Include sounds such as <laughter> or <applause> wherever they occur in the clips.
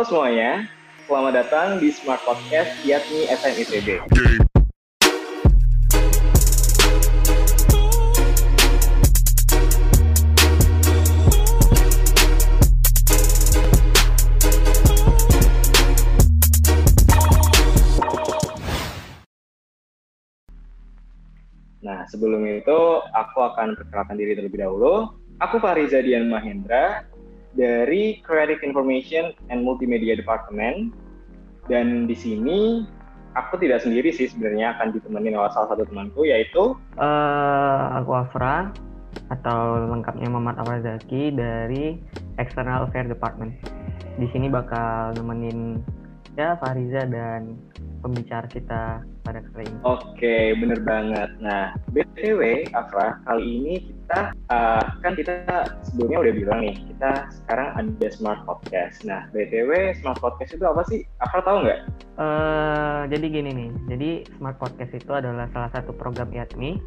Halo semuanya, selamat datang di Smart Podcast Yatmi SMITB. Nah, sebelum itu aku akan perkenalkan diri terlebih dahulu. Aku Fariza Dian Mahendra dari Creative Information and Multimedia Department. Dan di sini aku tidak sendiri sih sebenarnya akan ditemani oleh salah satu temanku yaitu uh, aku Afra atau lengkapnya Muhammad Afrazaki dari External Affairs Department. Di sini bakal nemenin Fariza dan pembicara kita pada kali ini. Oke, bener banget. Nah, BTW, Afra, kali ini kita, uh, kan kita sebelumnya udah bilang nih, kita sekarang ada Smart Podcast. Nah, BTW, Smart Podcast itu apa sih? Afra tahu nggak? Uh, jadi gini nih, jadi Smart Podcast itu adalah salah satu program IATMI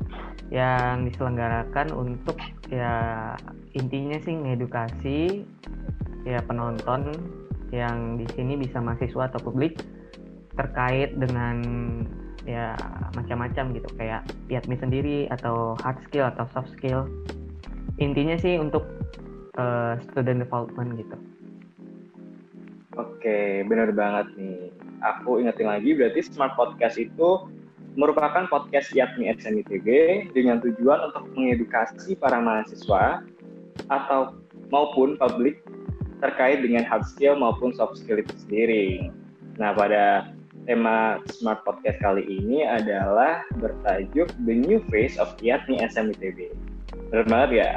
yang diselenggarakan untuk ya intinya sih ngedukasi ya penonton yang di sini bisa mahasiswa atau publik terkait dengan ya macam-macam gitu. Kayak Piatmi sendiri atau hard skill atau soft skill. Intinya sih untuk uh, student development gitu. Oke, benar banget nih. Aku ingetin lagi, berarti Smart Podcast itu merupakan podcast YATMI SMITB dengan tujuan untuk mengedukasi para mahasiswa atau maupun publik terkait dengan hard skill maupun soft skill itu sendiri. Nah, pada tema Smart Podcast kali ini adalah bertajuk The New Face of IATMI SMITB. Benar banget ya,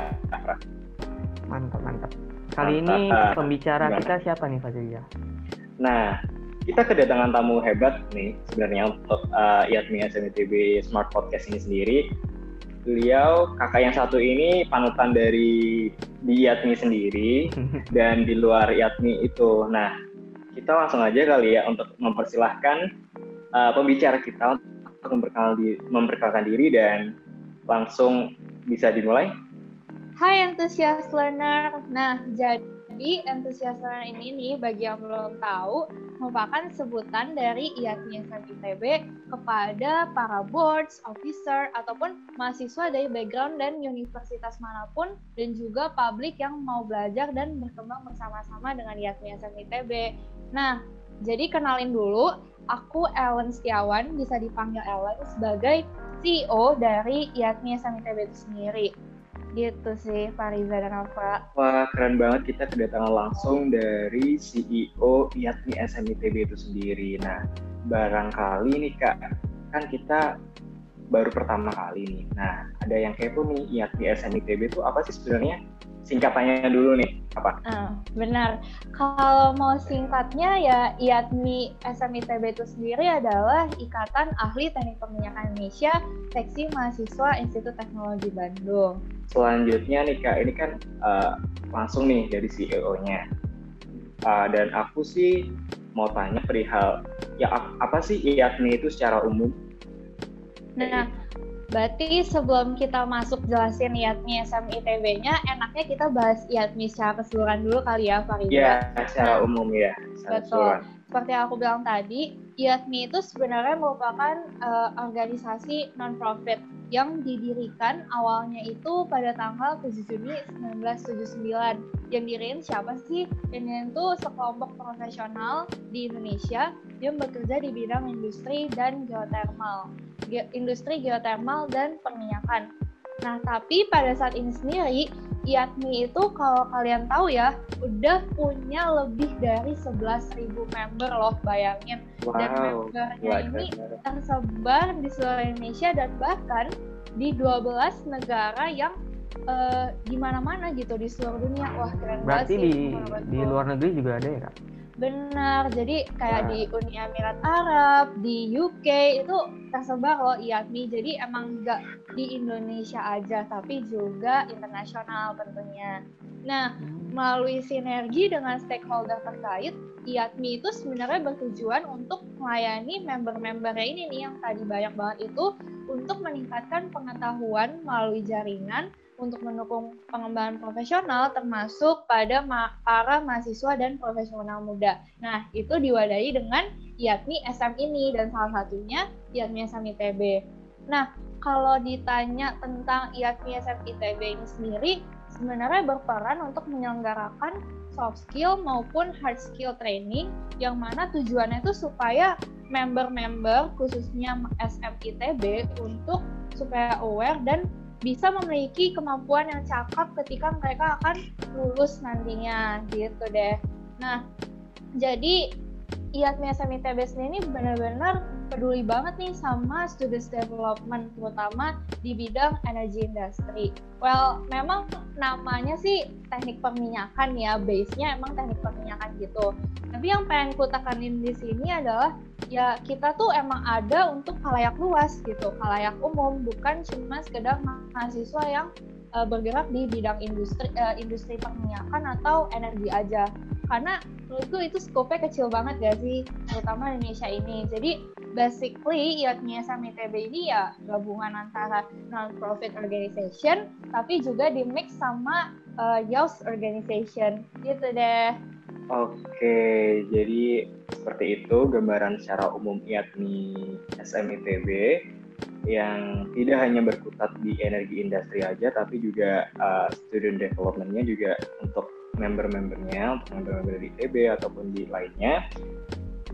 Mantap, mantap. Kali mantap. ini pembicara Gimana? kita siapa nih, Fazilya? Nah, kita kedatangan tamu hebat nih sebenarnya untuk uh, IATMI SMITB Smart Podcast ini sendiri. Beliau kakak yang satu ini panutan dari di IATMI sendiri <laughs> dan di luar IATMI itu. Nah, kita langsung aja kali ya untuk mempersilahkan uh, pembicara kita untuk memperkenalkan, memperkenalkan diri dan langsung bisa dimulai. Hai antusias learner. Nah, jadi antusias learner ini nih bagi yang belum tahu merupakan sebutan dari IATMI ITB kepada para boards, officer, ataupun mahasiswa dari background dan universitas mana pun dan juga publik yang mau belajar dan berkembang bersama-sama dengan IATMI ITB. Nah, jadi kenalin dulu, aku Ellen Setiawan, bisa dipanggil Ellen sebagai CEO dari IATMI ITB itu sendiri gitu sih Fariza dan Alfa. Wah keren banget kita kedatangan langsung dari CEO IATMI SMITB itu sendiri. Nah barangkali nih kak, kan kita baru pertama kali nih. Nah ada yang kepo nih IATMI SMITB itu apa sih sebenarnya? Singkatannya dulu nih apa? Uh, benar. Kalau mau singkatnya ya IATMI SMITB itu sendiri adalah Ikatan Ahli Teknik Perminyakan Indonesia Seksi Mahasiswa Institut Teknologi Bandung selanjutnya nih kak ini kan uh, langsung nih dari CEO-nya uh, dan aku sih mau tanya perihal ya apa sih IATMI itu secara umum? Nah, berarti sebelum kita masuk jelasin IATMI SMITB-nya, enaknya kita bahas IATMI secara keseluruhan dulu kali ya, Farida. Iya, secara umum ya. Secara betul. Keseluruhan. Seperti yang aku bilang tadi, IATMI itu sebenarnya merupakan uh, organisasi non-profit yang didirikan awalnya itu pada tanggal 7 Juni 1979. Yang diriin siapa sih? Ini itu sekelompok profesional di Indonesia yang bekerja di bidang industri dan geotermal. Ge industri geotermal dan perminyakan. Nah, tapi pada saat ini sendiri, IATMI itu kalau kalian tahu ya, udah punya lebih dari 11.000 member loh, bayangin. Wow. Dan membernya ini tersebar di seluruh Indonesia dan bahkan di 12 negara yang uh, di mana-mana gitu di seluruh dunia. Wah, keren Berarti banget sih. Berarti di, di luar negeri juga ada ya, Kak? Benar, jadi kayak di Uni Emirat Arab, di UK itu tersebar loh IATMI. Jadi emang nggak di Indonesia aja, tapi juga internasional tentunya. Nah, hmm. melalui sinergi dengan stakeholder terkait, IATMI itu sebenarnya bertujuan untuk melayani member-membernya ini nih yang tadi banyak banget itu untuk meningkatkan pengetahuan melalui jaringan untuk mendukung pengembangan profesional termasuk pada ma para mahasiswa dan profesional muda. Nah, itu diwadahi dengan yakni SM ini dan salah satunya yakni SM ITB. Nah, kalau ditanya tentang yakni SM ITB ini sendiri, sebenarnya berperan untuk menyelenggarakan soft skill maupun hard skill training yang mana tujuannya itu supaya member-member khususnya SM ITB untuk supaya aware dan bisa memiliki kemampuan yang cakep ketika mereka akan lulus nantinya gitu deh. Nah, jadi IATMI SMI TB sendiri benar-benar peduli banget nih sama students development terutama di bidang energy industry. Well, memang namanya sih teknik perminyakan ya, base-nya emang teknik perminyakan gitu. Tapi yang pengen ku tekanin di sini adalah ya kita tuh emang ada untuk halayak luas gitu, halayak umum, bukan cuma sekedar mahasiswa yang uh, bergerak di bidang industri uh, industri perminyakan atau energi aja. Karena menurutku itu skopnya kecil banget gak sih? Terutama Indonesia ini. Jadi basically IATMI ITB ini ya gabungan antara non-profit organization tapi juga di mix sama uh, youth organization. Gitu deh. Oke, jadi seperti itu gambaran secara umum IATMI SMITB yang tidak hanya berkutat di energi industri aja, tapi juga uh, student development-nya juga untuk member-membernya untuk member-member di TB ataupun di lainnya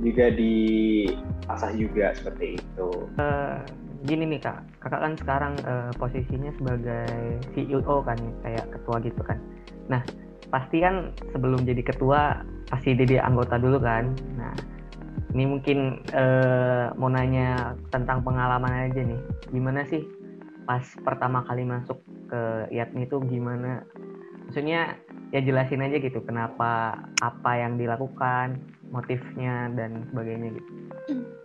juga diasah juga seperti itu. Uh, gini nih kak, kakak kan sekarang uh, posisinya sebagai CEO kan, kayak ketua gitu kan. Nah pasti kan sebelum jadi ketua pasti jadi anggota dulu kan. Nah ini mungkin uh, mau nanya tentang pengalaman aja nih, gimana sih pas pertama kali masuk ke IATMI itu gimana? Maksudnya ya jelasin aja gitu kenapa apa yang dilakukan motifnya dan sebagainya gitu.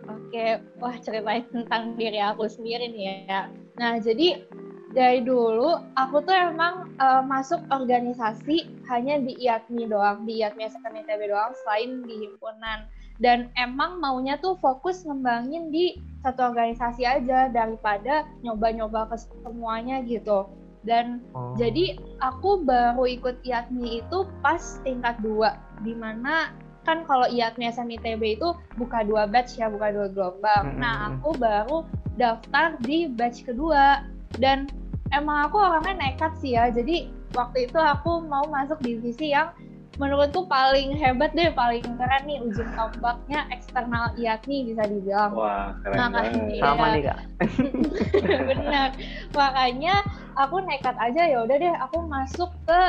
Oke wah ceritain tentang diri aku sendiri nih ya. Nah jadi dari dulu aku tuh emang uh, masuk organisasi hanya di IATMI doang di IATMI SMK ITB doang selain di himpunan dan emang maunya tuh fokus ngembangin di satu organisasi aja daripada nyoba-nyoba ke semuanya gitu dan oh. jadi aku baru ikut IATMI itu pas tingkat dua di mana kan kalau IATMI SMITB itu buka dua batch ya buka dua gelombang hmm. nah aku baru daftar di batch kedua dan emang aku orangnya nekat sih ya jadi waktu itu aku mau masuk divisi yang menurutku paling hebat deh, paling keren nih ujung tombaknya eksternal IATMI bisa dibilang. Wah, keren Makanya, banget. Sama nih kak. <laughs> Benar. Makanya aku nekat aja ya udah deh, aku masuk ke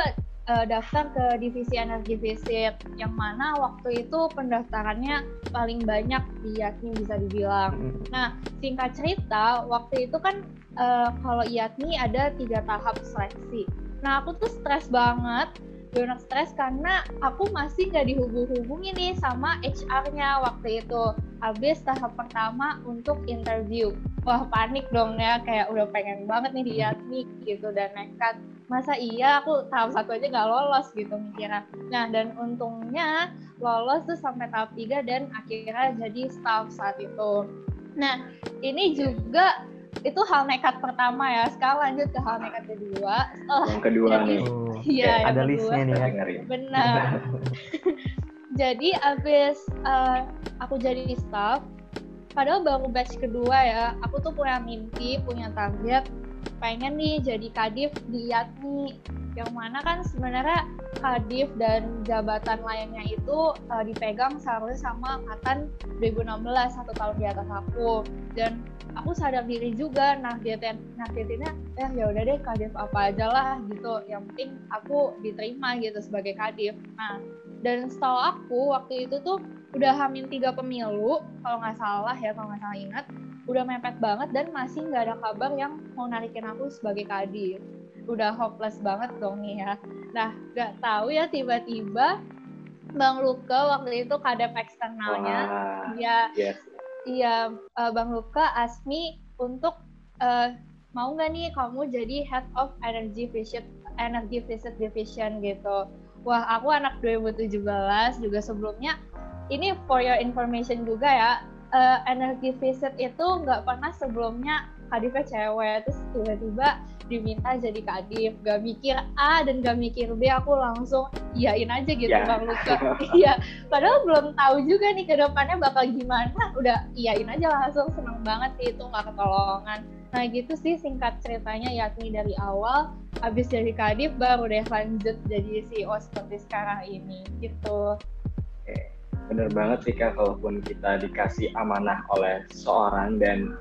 uh, daftar ke divisi energi visit yang mana waktu itu pendaftarannya paling banyak di IATMI bisa dibilang. Hmm. Nah, singkat cerita, waktu itu kan uh, kalau IATMI ada tiga tahap seleksi. Nah, aku tuh stres banget donor stres karena aku masih nggak dihubung-hubungi nih sama HR-nya waktu itu. Habis tahap pertama untuk interview. Wah panik dong ya, kayak udah pengen banget nih lihat nih gitu dan nekat. Masa iya aku tahap satu aja nggak lolos gitu mikirnya. Nah dan untungnya lolos tuh sampai tahap tiga dan akhirnya jadi staff saat itu. Nah ini juga itu hal nekat pertama ya. Sekarang lanjut ke hal nekat kedua. Oh, yang kedua jadi, nih. <laughs> Iya, oh, ada listnya nih ya. Benar. <laughs> jadi abis uh, aku jadi staff, padahal baru batch kedua ya, aku tuh punya mimpi, punya target, pengen nih jadi kadif di Yatmi yang mana kan sebenarnya kadif dan jabatan lainnya itu uh, dipegang seharusnya sama angkatan 2016 satu tahun di atas aku. Dan aku sadar diri juga nah nargetinnya eh ya udah deh kadif apa aja lah gitu. Yang penting aku diterima gitu sebagai kadif. Nah dan setahu aku waktu itu tuh udah hamin tiga pemilu kalau nggak salah ya kalau nggak salah ingat udah mepet banget dan masih nggak ada kabar yang mau narikin aku sebagai kadif udah hopeless banget dong nih ya. Nah, nggak tahu ya tiba-tiba Bang Luka waktu itu kadep eksternalnya, Wah, dia yes. iya uh, Bang Luka Asmi untuk uh, mau nggak nih kamu jadi head of energy visit energy visit division gitu. Wah, aku anak 2017 juga sebelumnya ini for your information juga ya. Uh, energy visit itu nggak pernah sebelumnya kadifnya cewek. Terus tiba-tiba diminta jadi kadif. Gak mikir A dan gak mikir B aku langsung iyain aja gitu Ya. bang Luka. <laughs> Iya. Padahal belum tahu juga nih ke depannya bakal gimana. Udah iyain aja langsung. Seneng banget sih itu nggak ketolongan. Nah gitu sih singkat ceritanya yakni dari awal. Habis jadi kadif baru deh lanjut jadi CEO seperti sekarang ini. Gitu Bener banget sih kak, kalaupun kita dikasih amanah oleh seorang dan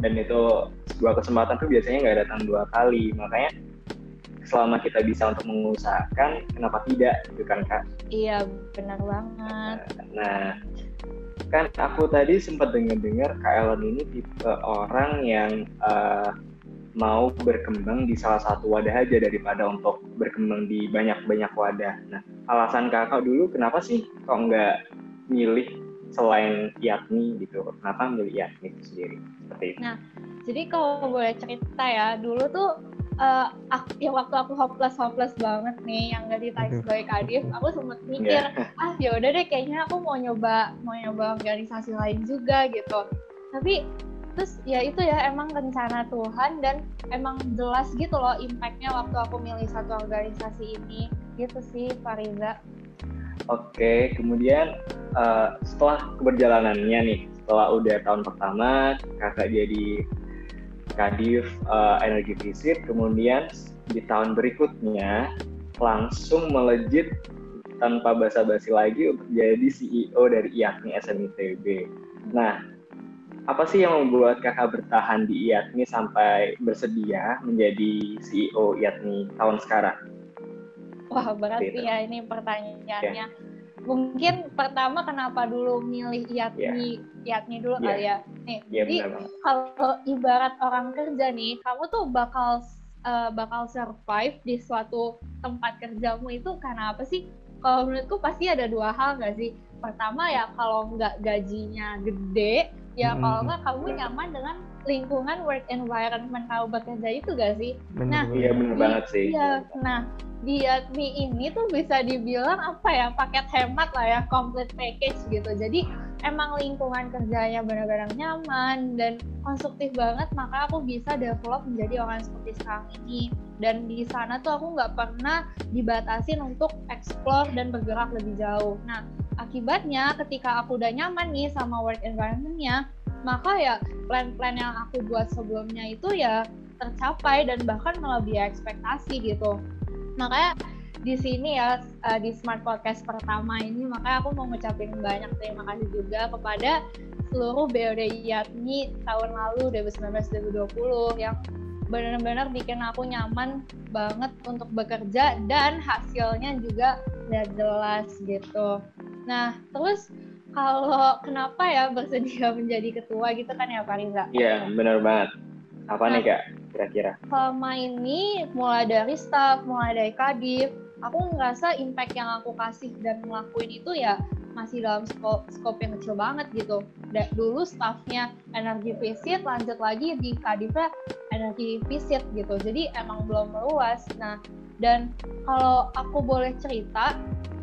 dan itu sebuah kesempatan tuh biasanya nggak datang dua kali, makanya selama kita bisa untuk mengusahakan, kenapa tidak gitu kan kak? iya benar banget Nah, kan aku tadi sempat dengar-dengar Kak Ellen ini tipe orang yang eh, mau berkembang di salah satu wadah aja daripada untuk berkembang di banyak-banyak wadah. Nah, alasan kakak dulu kenapa sih kok nggak milih selain Yakni gitu? Kenapa milih Yakni itu sendiri? Seperti itu. Jadi kalau boleh cerita ya, dulu tuh eh aku, ya waktu aku hopeless hopeless banget nih yang gak ditarik sebagai kadif, aku sempet mikir <laughs> ah ya udah deh kayaknya aku mau nyoba mau nyoba organisasi lain juga gitu. Tapi terus ya itu ya emang rencana Tuhan dan emang jelas gitu loh impactnya waktu aku milih satu organisasi ini gitu sih Fariza. Oke, kemudian eh, setelah keberjalanannya nih, setelah udah tahun pertama kakak jadi kadif eh, energi visit, kemudian di tahun berikutnya langsung melejit tanpa basa-basi lagi untuk jadi CEO dari IAKMI SMITB. Nah, apa sih yang membuat kakak bertahan di IAKMI sampai bersedia menjadi CEO IAKMI tahun sekarang? Wah berat Gitu. ya ini pertanyaannya. Mungkin pertama kenapa dulu milih Yatni, Yatni dulu Iya. kali ya. Nih, Iya jadi kalau ibarat orang kerja nih, kamu tuh bakal eh, bakal survive di suatu tempat kerjamu itu karena apa sih? Kalau menurutku pasti ada dua hal nggak sih? Pertama ya kalau nggak gajinya gede, ya Hmm. kalau nggak kamu nyaman dengan lingkungan work environment kamu bekerja itu gak sih? Bener Nah. Iya benar Di- banget sih. Iya, nah di Yatmi ini tuh bisa dibilang apa ya paket hemat lah ya, complete package gitu. Jadi emang lingkungan kerjanya benar-benar nyaman dan konstruktif banget, maka aku bisa develop menjadi orang seperti sekarang ini. Dan di sana tuh aku nggak pernah dibatasin untuk explore dan bergerak lebih jauh. Nah, akibatnya ketika aku udah nyaman nih sama work environment-nya, maka ya plan-plan yang aku buat sebelumnya itu ya tercapai dan bahkan melebihi ekspektasi gitu. Makanya di sini ya eh, di Smart Podcast pertama ini makanya aku mau ngucapin banyak terima kasih juga kepada seluruh BOD IATMI tahun lalu 2019-2020 yang benar-benar bikin aku nyaman banget untuk bekerja dan hasilnya juga udah jelas gitu. Nah, terus kalau kenapa ya bersedia menjadi ketua gitu kan ya Pak Riza? Iya, benar banget. Apa nih kak, kira-kira? selama ini mulai dari staff, mulai dari kadif, aku ngerasa impact yang aku kasih dan ngelakuin itu ya masih dalam scope, scope yang kecil banget gitu. Da- dulu staffnya energi visit, lanjut lagi di kadifnya energi visit gitu. Jadi emang belum meluas. Nah, dan kalau aku boleh cerita,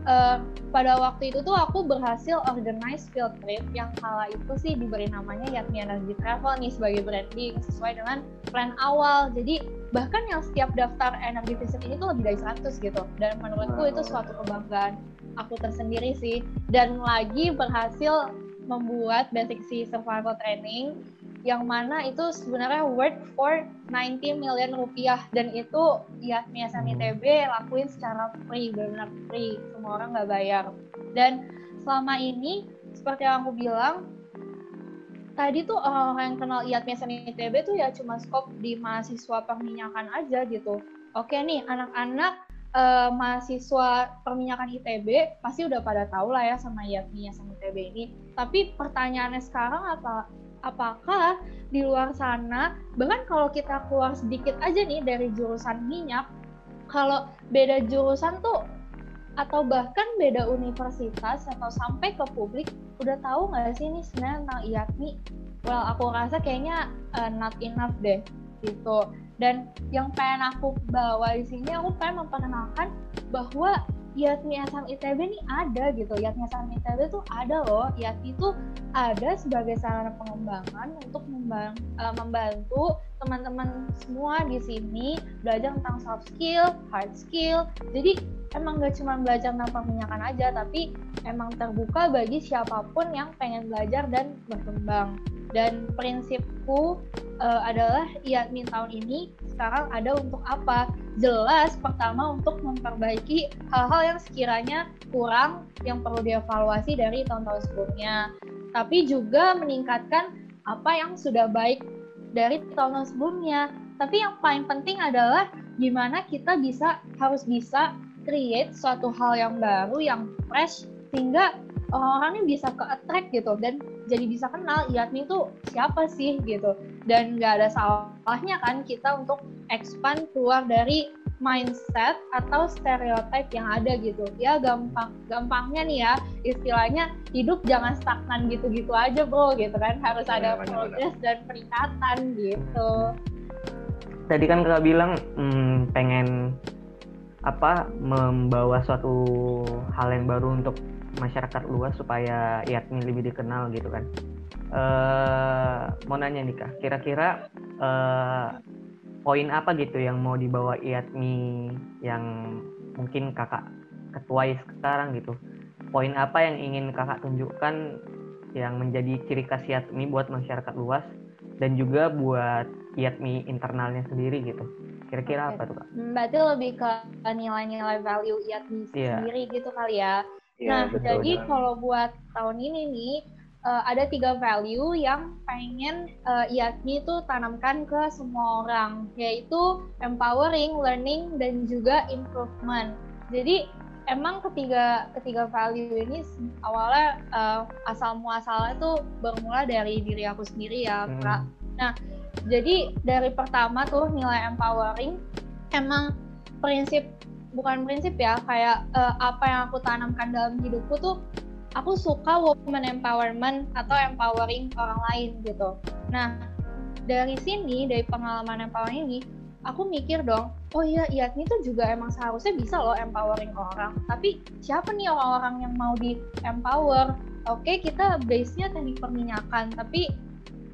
eh, pada waktu itu tuh aku berhasil organize field trip yang kala itu sih diberi namanya Yatmi Energy Travel nih sebagai branding sesuai dengan plan awal. Jadi bahkan yang setiap daftar energi visit ini tuh lebih dari 100 gitu. Dan menurutku itu suatu kebanggaan aku tersendiri sih. Dan lagi berhasil membuat basic sea survival training yang mana itu sebenarnya worth for 90 million rupiah. Dan itu ya SMI TB lakuin secara free benar free. Semua orang nggak bayar. Dan selama ini seperti yang aku bilang tadi tuh orang-orang yang kenal IATMI SMI TB tuh ya cuma skop di mahasiswa perminyakan aja gitu. Oke nih anak-anak eh, mahasiswa perminyakan ITB pasti udah pada tahu lah ya sama IATMI SMI TB ini. Tapi pertanyaannya sekarang apa apakah di luar sana bahkan kalau kita keluar sedikit aja nih dari jurusan minyak kalau beda jurusan tuh atau bahkan beda universitas atau sampai ke publik udah tahu nggak sih ini sebenarnya tentang IATMI? Well aku rasa kayaknya uh, not enough deh gitu. Dan yang pengen aku bawa di sini aku pengen memperkenalkan bahwa IATMI SM ITB nih ada gitu. IATMI SM ITB tuh ada loh. IATMI itu ada sebagai sarana pengembangan untuk eh, membantu teman-teman semua di sini belajar tentang soft skill, hard skill. Jadi emang gak cuma belajar tentang perminyakan aja, tapi emang terbuka bagi siapa pun yang pengen belajar dan berkembang. Dan prinsipku uh, adalah IATMI tahun ini sekarang ada untuk apa? Jelas pertama untuk memperbaiki hal-hal yang sekiranya kurang yang perlu dievaluasi dari tahun-tahun sebelumnya. Tapi juga meningkatkan apa yang sudah baik dari tahun-tahun sebelumnya. Tapi yang paling penting adalah gimana kita bisa harus bisa create suatu hal yang baru yang fresh sehingga orang-orang ini bisa ke attract gitu dan jadi bisa kenal Yatmi itu siapa sih? Gitu. Dan nggak ada salahnya kan kita untuk expand keluar dari mindset atau stereotype yang ada gitu. Ya gampang gampangnya nih ya istilahnya hidup jangan stagnan gitu-gitu aja bro gitu kan. Harus ada ya, progres dan peningkatan gitu. Tadi kan kakak bilang hmm, pengen apa membawa suatu hal yang baru untuk masyarakat luas supaya IATMI lebih dikenal gitu kan. Uh, mau nanya nih kak, kira-kira uh, poin apa gitu yang mau dibawa IATMI yang mungkin kakak ketuai sekarang gitu? Poin apa yang ingin kakak tunjukkan yang menjadi ciri khas IATMI buat masyarakat luas dan juga buat IATMI internalnya sendiri gitu? Kira-kira apa tuh kak? Hmm, berarti lebih ke nilai-nilai value IATMI yeah. sendiri gitu kali ya? Nah, betul, jadi ya. kalau buat tahun ini nih uh, ada tiga value yang pengen uh, IATMI itu tanamkan ke semua orang, yaitu empowering, learning, dan juga improvement. Jadi emang ketiga ketiga value ini awalnya uh, asal muasalnya tuh bermula dari diri aku sendiri ya, hmm. Kak. Nah, jadi dari pertama tuh nilai empowering emang prinsip bukan prinsip ya kayak uh, apa yang aku tanamkan dalam hidupku tuh aku suka woman empowerment atau empowering orang lain gitu. Nah dari sini dari pengalaman empowering ini aku mikir dong, oh iya ini tuh juga emang seharusnya bisa loh empowering orang. Tapi siapa nih orang-orang yang mau di empower? Oke kita base-nya teknik perminyakan, tapi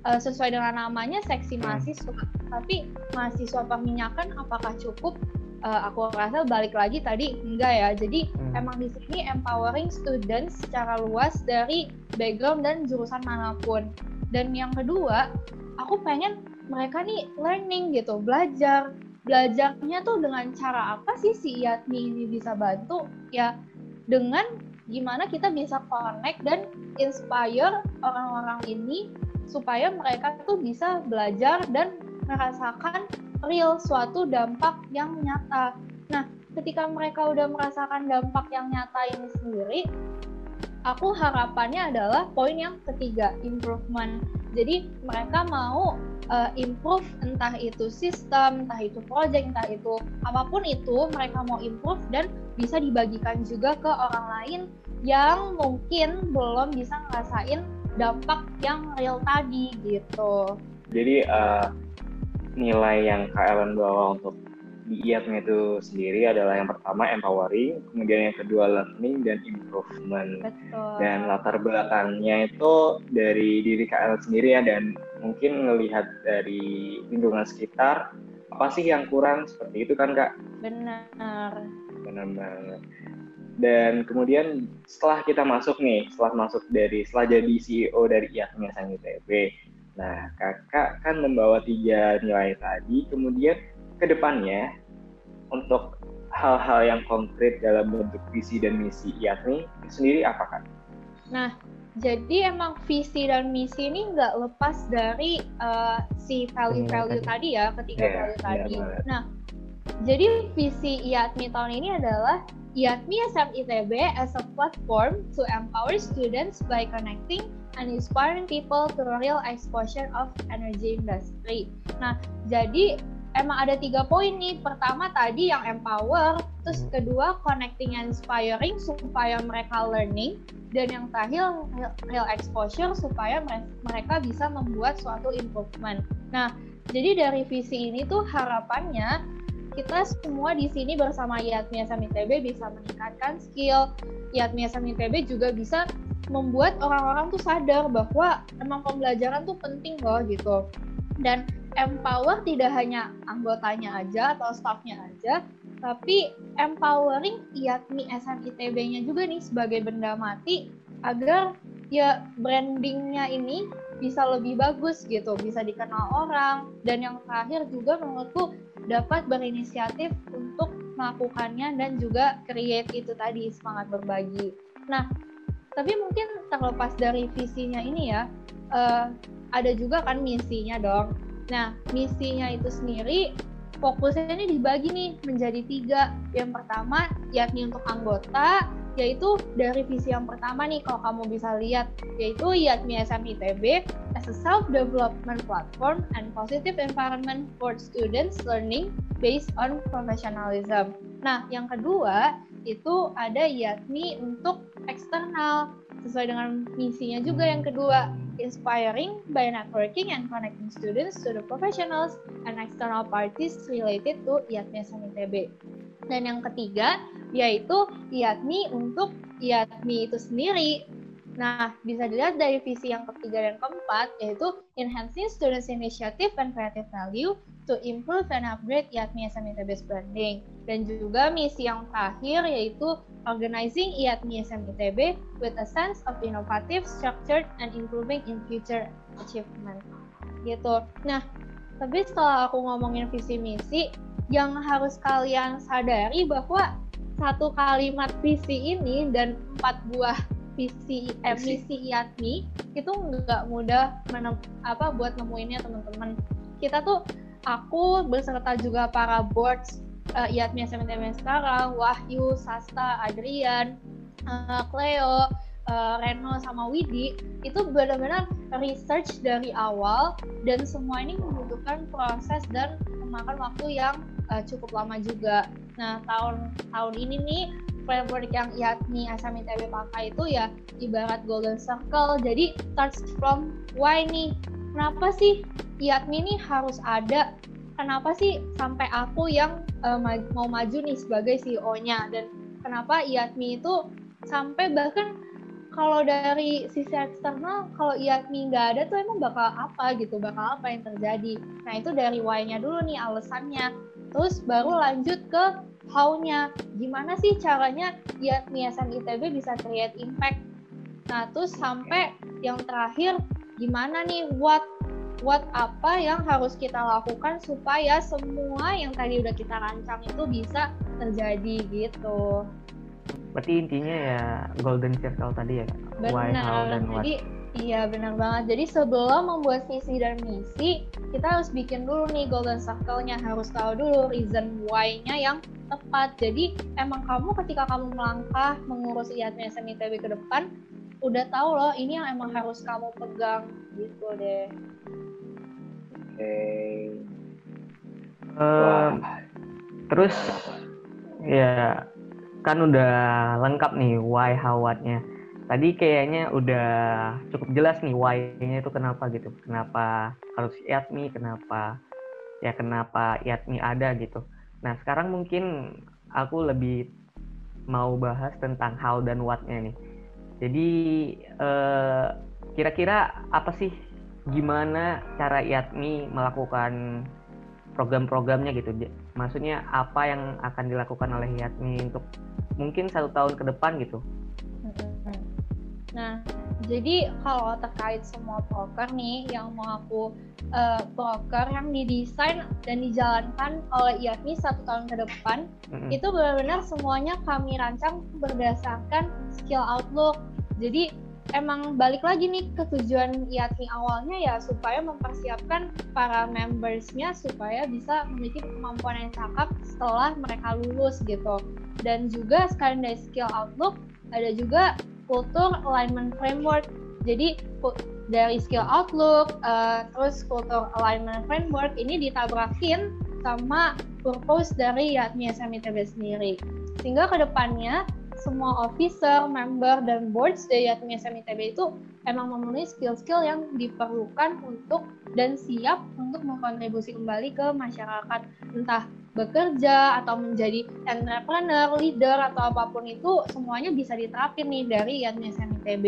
uh, sesuai dengan namanya seksi hmm. mahasiswa. Tapi mahasiswa perminyakan apakah cukup uh, aku rasa balik lagi tadi enggak ya. Jadi hmm. emang di sini empowering students secara luas dari background dan jurusan mana pun. Dan yang kedua, aku pengen mereka nih learning gitu, belajar. Belajarnya tuh dengan cara apa sih si IATMI ini bisa bantu? Ya dengan gimana kita bisa connect dan inspire orang-orang ini supaya mereka tuh bisa belajar dan merasakan real suatu dampak yang nyata. Nah, ketika mereka udah merasakan dampak yang nyata ini sendiri, aku harapannya adalah poin yang ketiga, improvement. Jadi mereka mau uh, improve entah itu sistem, entah itu project, entah itu apa pun itu, mereka mau improve dan bisa dibagikan juga ke orang lain yang mungkin belum bisa ngerasain dampak yang real tadi gitu. Jadi uh, nilai yang Ellen bawa untuk di itu sendiri adalah yang pertama empowering, kemudian yang kedua learning dan improvement. Betul. Dan latar belakangnya itu dari diri Ellen sendiri ya dan mungkin melihat dari lingkungan sekitar apa sih yang kurang seperti itu kan Kak? Benar. Benar banget. Dan kemudian setelah kita masuk nih, setelah masuk dari setelah jadi CEO dari IAP-nya Sang ITB, Nah, kakak kan membawa tiga nilai tadi, kemudian ke depannya untuk hal-hal yang konkret dalam bentuk visi dan misi IATMI sendiri apa kan? Nah, jadi emang visi dan misi ini nggak lepas dari uh, si value-value hmm, tadi ya, ketiga yeah, value tadi. Yeah, nah, jadi visi IATMI tahun ini adalah IATMI SM ITB as a platform to empower students by connecting and inspiring people to real exposure of energy industry. Nah, jadi emang ada tiga poin nih. Pertama tadi yang empower, terus kedua connecting and inspiring supaya mereka learning, dan yang terakhir real exposure supaya mereka bisa membuat suatu improvement. Nah, jadi dari visi ini tuh harapannya kita semua di sini bersama IATMI SMITB bisa meningkatkan skill. IATMI SMITB juga bisa membuat orang-orang tuh sadar bahwa emang pembelajaran tuh penting loh gitu. Dan empower tidak hanya anggotanya aja atau staffnya aja, tapi empowering IATMI SMITB-nya juga nih sebagai benda mati agar ya brandingnya ini bisa lebih bagus gitu, bisa dikenal orang dan yang terakhir juga menurutku dapat berinisiatif untuk melakukannya dan juga create itu tadi semangat berbagi. Nah, tapi mungkin terlepas dari visinya ini ya, uh, ada juga kan misinya dong. Nah, misinya itu sendiri fokusnya ini dibagi nih menjadi tiga. Yang pertama yakni untuk anggota, yaitu dari visi yang pertama nih kalau kamu bisa lihat yaitu YATMI SMITB as a self-development platform and positive environment for students learning based on professionalism. Nah, yang kedua itu ada YATMI untuk eksternal sesuai dengan misinya juga yang kedua inspiring by networking and connecting students to the professionals and external parties related to YATMI SMITB. Dan yang ketiga, yaitu IATMI untuk IATMI itu sendiri. Nah, bisa dilihat dari visi yang ketiga dan keempat, yaitu Enhancing Students Initiative and Creative Value to Improve and Upgrade IATMI SMITB Branding. Dan juga misi yang terakhir, yaitu Organizing IATMI SMITB with a sense of innovative, structured, and improving in future achievement. Gitu. Nah, tapi setelah aku ngomongin visi misi, yang harus kalian sadari bahwa satu kalimat visi ini dan empat buah visi eh, misi IATMI itu nggak mudah menem, apa buat nemuinnya teman-teman. Kita tuh aku beserta juga para boards uh, IATMI SMTM sekarang, Wahyu, Sasta, Adrian, uh, Cleo, uh, Reno sama Widi itu benar-benar research dari awal dan semua ini membutuhkan proses dan memakan waktu yang uh, cukup lama juga. Nah tahun tahun ini nih framework yang IATMI Asam ITB pakai itu ya ibarat golden circle. Jadi starts from why nih? Kenapa sih IATMI ini harus ada? Kenapa sih sampai aku yang uh, mau maju nih sebagai CEO-nya? Dan kenapa IATMI itu sampai bahkan kalau dari sisi eksternal kalau IATMI nggak ada tuh emang bakal apa gitu bakal apa yang terjadi nah itu dari why-nya dulu nih alasannya terus baru lanjut ke how-nya gimana sih caranya ya Niasan ITB bisa create impact nah terus sampai yang terakhir gimana nih what what apa yang harus kita lakukan supaya semua yang tadi udah kita rancang itu bisa terjadi gitu berarti intinya ya golden circle tadi ya Benar. why how dan what jadi Iya benar banget. Jadi sebelum membuat visi dan misi, kita harus bikin dulu nih golden circle-nya. Harus tahu dulu reason why-nya yang tepat. Jadi emang kamu ketika kamu melangkah mengurus IATMI SMITB ke depan, udah tahu loh ini yang emang harus kamu pegang gitu deh. Oke. Okay. Uh, terus ya kan udah lengkap nih why how what-nya tadi kayaknya udah cukup jelas nih why-nya itu kenapa gitu. Kenapa harus IATMI, kenapa ya kenapa IATMI ada gitu. Nah, sekarang mungkin aku lebih mau bahas tentang how dan what-nya nih. Jadi eh, kira-kira apa sih gimana cara IATMI melakukan program-programnya gitu. Maksudnya apa yang akan dilakukan oleh IATMI untuk mungkin satu tahun ke depan gitu. Nah, jadi kalau terkait semua broker nih yang mau aku uh, broker yang didesain dan dijalankan oleh IATMI satu tahun ke depan, mm-hmm. itu benar-benar semuanya kami rancang berdasarkan skill outlook. Jadi emang balik lagi nih ke tujuan IATMI awalnya ya supaya mempersiapkan para membersnya supaya bisa memiliki kemampuan yang cakep setelah mereka lulus gitu. Dan juga sekalian dari skill outlook ada juga kultur alignment framework. Jadi dari skill outlook, uh, terus kultur alignment framework ini ditabrakin sama purpose dari YATMI SMITB sendiri. Sehingga ke depannya semua officer, member, dan boards dari Yatmi SMITB itu emang memenuhi skill-skill yang diperlukan untuk dan siap untuk mengkontribusi kembali ke masyarakat. Entah bekerja atau menjadi entrepreneur, leader, atau apa pun itu semuanya bisa diterapin nih dari Yatmi SMITB.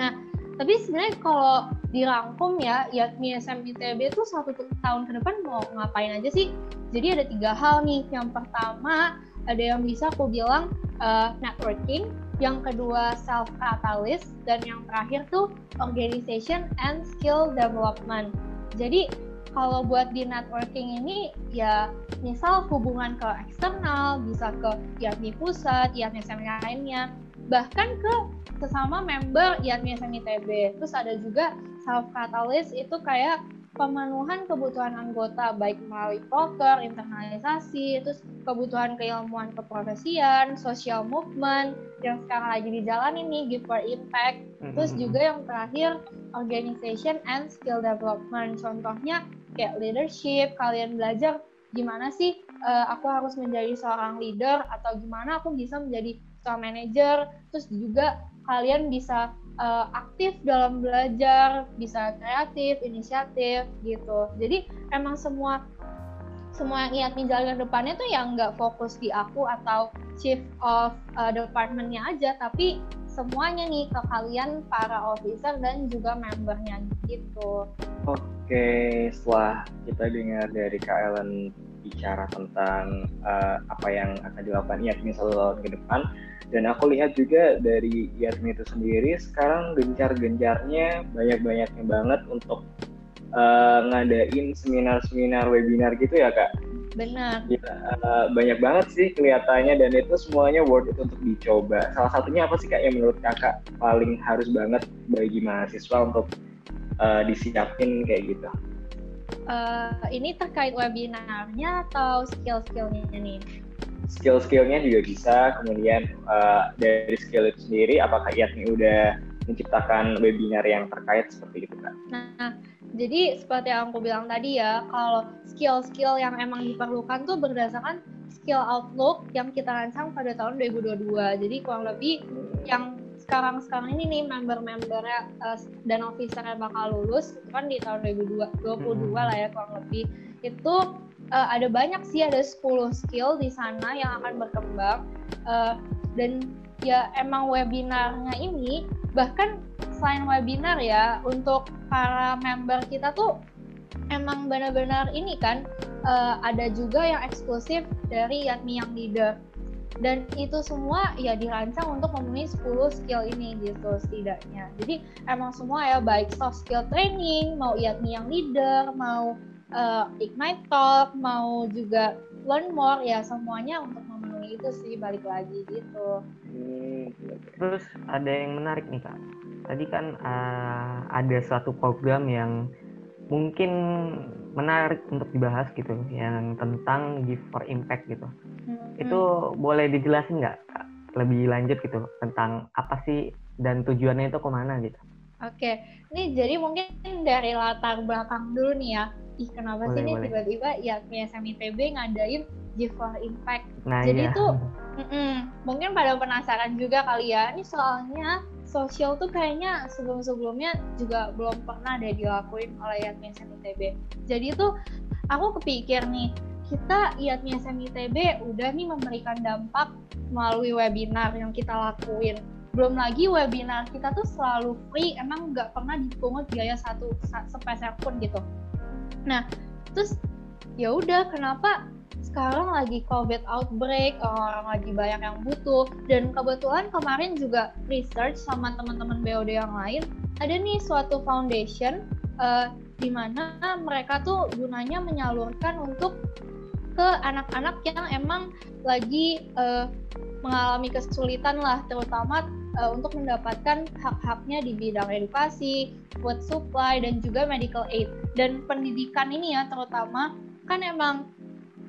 Nah, tapi sebenarnya kalau dirangkum ya, Yatmi SMITB itu satu tahun ke depan mau ngapain aja sih? Jadi ada tiga hal nih. Yang pertama, ada yang bisa aku bilang uh, networking, yang kedua self catalyst, dan yang terakhir tuh organization and skill development. Jadi kalau buat di networking ini ya misal hubungan ke eksternal bisa ke IATMI pusat, IATMI seminar lainnya, bahkan ke sesama member IATMI SMITB. Terus ada juga self catalyst itu kayak pemenuhan kebutuhan anggota baik melalui poker, internalisasi, terus kebutuhan keilmuan keprofesian, social movement yang sekarang lagi dijalani nih give for impact. Terus mm-hmm. juga yang terakhir organization and skill development. Contohnya kayak leadership, kalian belajar gimana sih uh, aku harus menjadi seorang leader atau gimana aku bisa menjadi seorang manager. Terus juga kalian bisa uh, aktif dalam belajar, bisa kreatif, inisiatif gitu. Jadi emang semua semua yang nih jalan depannya tuh yang nggak fokus di aku atau chief of uh, departmentnya aja, tapi semuanya nih ke kalian para officer dan juga membernya gitu. Oke, setelah kita dengar dari Kak Ellen bicara tentang uh, apa yang akan dilakukan IATMI satu tahun ke depan, dan aku lihat juga dari Yasmin itu sendiri sekarang gencar-gencarnya banyak-banyaknya banget untuk uh, ngadain seminar-seminar webinar gitu ya kak? Benar. Ya, uh, banyak banget sih kelihatannya dan itu semuanya worth it untuk dicoba. Salah satunya apa sih kak yang menurut kakak paling harus banget bagi mahasiswa untuk uh, disiapin kayak gitu uh, ini terkait webinarnya atau skill-skillnya nih skill-skillnya juga bisa kemudian uh, dari skill itu sendiri apakah Yatmi udah menciptakan webinar yang terkait seperti itu kan? Nah, jadi seperti yang aku bilang tadi ya, kalau skill-skill yang emang diperlukan tuh berdasarkan skill outlook yang kita rancang pada tahun 2022. Jadi kurang lebih yang sekarang-sekarang ini nih member-membernya uh, dan officer yang bakal lulus itu kan di tahun 2022 lah ya kurang lebih. Itu uh, ada banyak sih ada 10 skill di sana yang akan berkembang uh, dan ya emang webinarnya ini bahkan selain webinar ya untuk para member kita tuh emang benar-benar ini kan uh, ada juga yang eksklusif dari Yatmi yang leader dan itu semua ya dirancang untuk memenuhi 10 skill ini gitu setidaknya jadi emang semua ya baik soft skill training mau Yatmi yang leader mau uh, ignite talk mau juga learn more ya semuanya untuk memenuhi itu sih balik lagi gitu. Hmm, terus ada yang menarik nih kak. Tadi kan uh, ada suatu program yang mungkin menarik untuk dibahas gitu, yang tentang give for impact gitu. Hmm. Itu boleh dijelasin nggak? Lebih lanjut gitu tentang apa sih dan tujuannya itu ke mana gitu? Oke, ini jadi mungkin dari latar belakang dulu nih ya ih kenapa boleh, sih nih tiba-tiba ya PSM ITB ngadain Give for Impact. Nah, Jadi iya. itu mungkin pada penasaran juga kali ya. Ini soalnya sosial tuh kayaknya sebelum-sebelumnya juga belum pernah ada dilakuin oleh Yatmi ITB. Jadi itu aku kepikir nih, kita Yatmi ITB udah nih memberikan dampak melalui webinar yang kita lakuin. Belum lagi webinar kita tuh selalu free, emang nggak pernah dipungut biaya satu sepeser pun gitu. Nah, terus ya udah kenapa sekarang lagi COVID outbreak, orang lagi banyak yang butuh, dan kebetulan kemarin juga research sama teman-teman BOD yang lain, ada nih suatu foundation uh, di mana mereka tuh gunanya menyalurkan untuk ke anak-anak yang emang lagi uh, mengalami kesulitan lah, terutama uh, untuk mendapatkan hak-haknya di bidang edukasi, food supply dan juga medical aid. Dan pendidikan ini ya terutama kan emang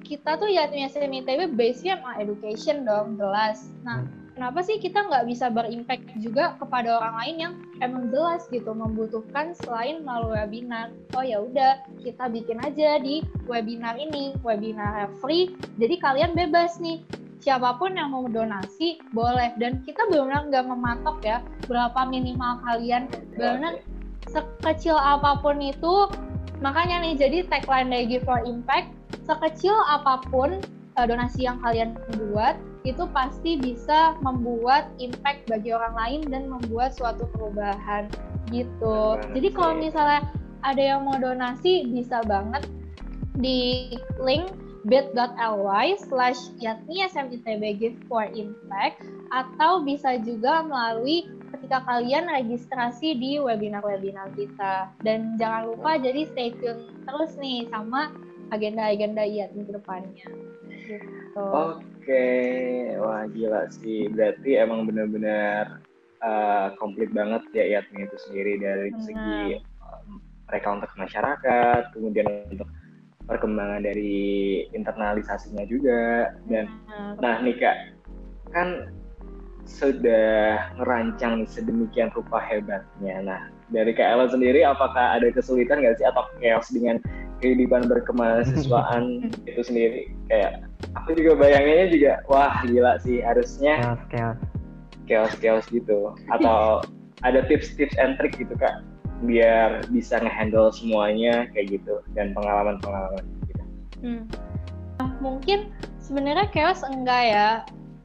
kita tuh ya SMI ITB base-nya emang education dong jelas. Nah hmm. kenapa sih kita nggak bisa berimpact juga kepada orang lain yang emang jelas gitu membutuhkan selain melalui webinar? Oh ya udah kita bikin aja di webinar ini webinar free. Jadi kalian bebas nih siapa pun yang mau donasi boleh dan kita benar-benar nggak mematok ya berapa minimal kalian benar sekecil apa pun itu makanya nih jadi tagline dari Give for Impact sekecil apa pun uh, donasi yang kalian buat itu pasti bisa membuat impact bagi orang lain dan membuat suatu perubahan gitu. Jadi kalau misalnya ada yang mau donasi bisa banget di link bit.ly slash yatni SMITB Give for Impact atau bisa juga melalui ketika kalian registrasi di webinar-webinar kita. Dan jangan lupa jadi stay tune terus nih sama agenda-agenda Yatni ke depannya. Gitu. Oke, wah gila sih. Berarti emang benar-benar uh, komplit banget ya Yatni itu sendiri dari Benar. segi um, mereka untuk masyarakat, kemudian untuk perkembangan dari internalisasinya juga dan nah nih kak kan sudah merancang sedemikian rupa hebatnya nah dari Ella sendiri apakah ada kesulitan nggak sih atau chaos dengan kehidupan berkemahasiswaan <laughs> itu sendiri kayak aku juga bayanginnya juga wah gila sih harusnya chaos chaos chaos chaos gitu atau <laughs> ada tips-tips and trick gitu kak biar bisa ngehandle semuanya kayak gitu dan pengalaman-pengalaman gitu. Hmm. Nah, mungkin sebenarnya chaos enggak ya.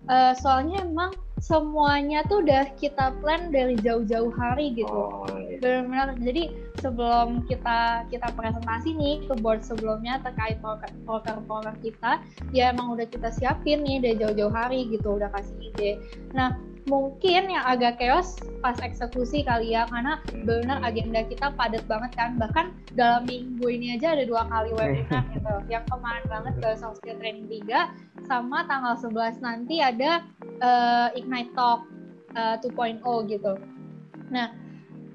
Uh, soalnya emang semuanya tuh udah kita plan dari jauh-jauh hari gitu. Oh, iya. Benar-benar. Jadi sebelum kita kita presentasi nih ke board sebelumnya terkait proker-proker kita, ya emang udah kita siapin nih dari jauh-jauh hari gitu, udah kasih ide. Nah, mungkin yang agak chaos pas eksekusi kali ya karena benar agenda kita padat banget kan. Bahkan dalam minggu ini aja ada dua kali webinar <laughs> gitu. Yang kemarin banget ke soft skill training 3 sama tanggal 11 nanti ada uh, ignite talk uh, eh, 2.0 gitu. Nah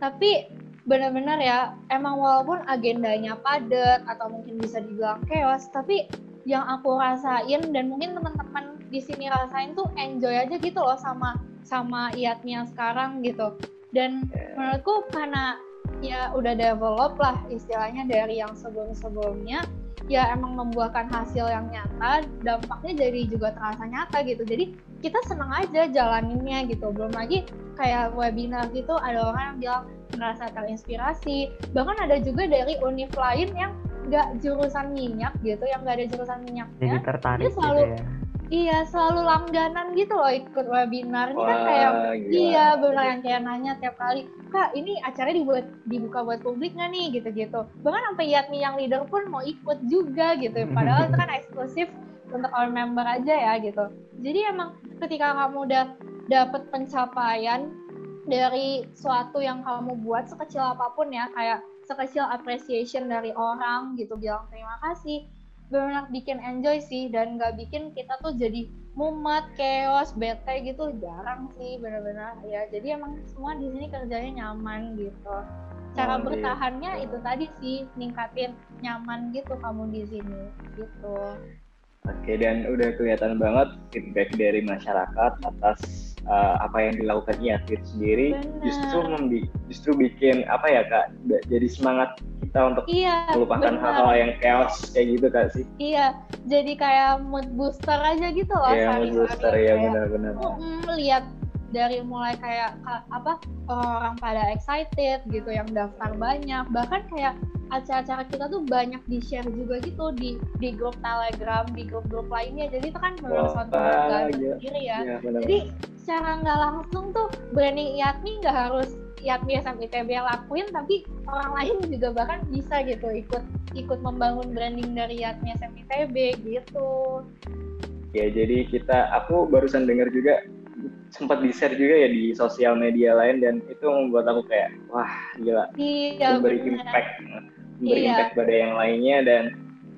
tapi benar-benar ya emang walaupun agendanya padat atau mungkin bisa dibilang chaos tapi yang aku rasain dan mungkin teman-teman di sini rasain tuh enjoy aja gitu loh sama sama IATMI yang sekarang gitu. Dan yeah. menurutku karena ya udah develop lah istilahnya dari yang sebelum-sebelumnya ya emang membuahkan hasil yang nyata dampaknya jadi juga terasa nyata gitu. Jadi kita senang aja jalaninnya gitu. Belum lagi kayak webinar gitu ada orang yang bilang merasa terinspirasi. Bahkan ada juga dari univ lain yang nggak jurusan minyak gitu yang nggak ada jurusan minyaknya jadi tertarik dia selalu gitu ya Iya, selalu langganan gitu loh ikut webinar. Ini kan kayak gila. iya benar yang kayak nanya tiap kali, "Kak, ini acaranya dibuat dibuka buat publik nggak nih?" gitu-gitu. Bahkan sampai Yatmi yang leader pun mau ikut juga gitu. <laughs> Padahal itu kan eksklusif untuk our member aja ya gitu. Jadi emang ketika kamu udah dapet pencapaian dari suatu yang kamu buat sekecil apa pun ya, kayak sekecil appreciation dari orang gitu bilang terima kasih benar bikin enjoy sih dan nggak bikin kita tuh jadi mumet, chaos, bete gitu jarang sih benar-benar ya. Jadi emang semua di sini kerjanya nyaman gitu. Cara oh, bertahannya iya. itu tadi sih ningkatin nyaman gitu kamu di sini gitu. Oke dan udah kelihatan banget feedback dari masyarakat atas uh, apa yang dilakukan Iafit sendiri bener. justru membi justru bikin apa ya kak jadi semangat kita untuk iya, melupakan hal-hal yang chaos kayak gitu kak sih. Iya jadi kayak mood booster aja gitu loh iya mood booster ya benar-benar. mm, lihat dari mulai kayak apa orang-orang pada excited gitu yang daftar banyak bahkan kayak acara-acara kita tuh banyak di share juga gitu di di grup telegram di grup-grup lainnya. Jadi itu kan benar suatu iya. sendiri ya, ya jadi secara nggak langsung tuh branding IATMI nggak harus IATMI sama ITB yang lakuin tapi orang lain juga bahkan bisa gitu ikut ikut membangun branding dari IATMI sama ITB gitu. Ya jadi kita aku barusan dengar juga sempat di share juga ya di sosial media lain dan itu membuat aku kayak wah gila. Iya, memberi bener. impact memberi iya. impact pada yang lainnya dan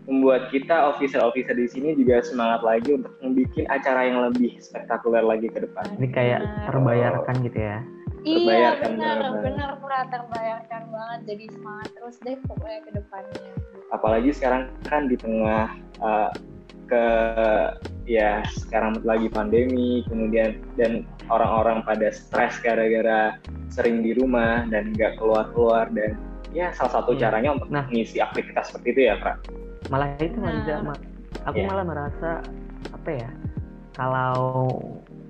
membuat kita officer-officer di sini juga semangat lagi untuk membuat acara yang lebih spektakuler lagi ke depan. Ini kayak terbayarkan gitu ya. Iya benar, benar pura terbayarkan banget. Jadi semangat terus deh pokoknya ke depannya. Apalagi sekarang kan di tengah uh, ke ya sekarang lagi pandemi, kemudian dan orang-orang pada stres gara-gara sering di rumah dan nggak keluar-keluar dan ya salah satu hmm. caranya untuk nah. mengisi aktivitas seperti itu ya, Kak malah itu nah. malah aku yeah. malah merasa apa ya kalau